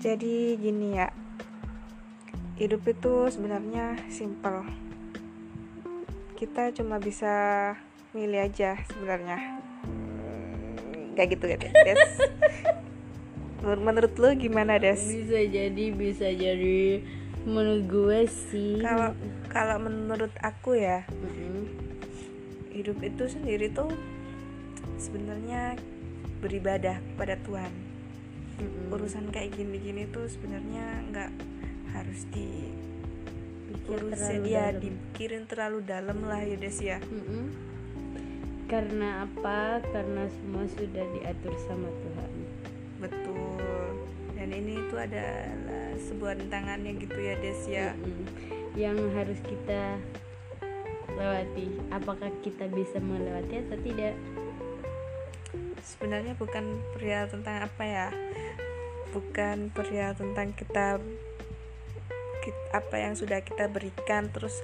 jadi gini ya hidup itu sebenarnya simple kita cuma bisa milih aja sebenarnya. Kayak gitu kan Des. Menurut, menurut lo gimana Des? Bisa jadi bisa jadi. Menurut gue sih. Kalau kalau menurut aku ya Mm-mm. hidup itu sendiri tuh sebenarnya beribadah kepada Tuhan Urusan kayak gini-gini tuh sebenarnya nggak harus di urusin terlalu ya dalam. dipikirin terlalu dalam lah ya Des ya. Mm-mm. karena apa? Karena semua sudah diatur sama Tuhan. Betul. Dan ini itu adalah sebuah tantangannya gitu ya Des ya. Mm-mm. yang harus kita lewati. Apakah kita bisa melewati atau tidak sebenarnya bukan perihal tentang apa ya bukan perihal tentang kita, kit- apa yang sudah kita berikan terus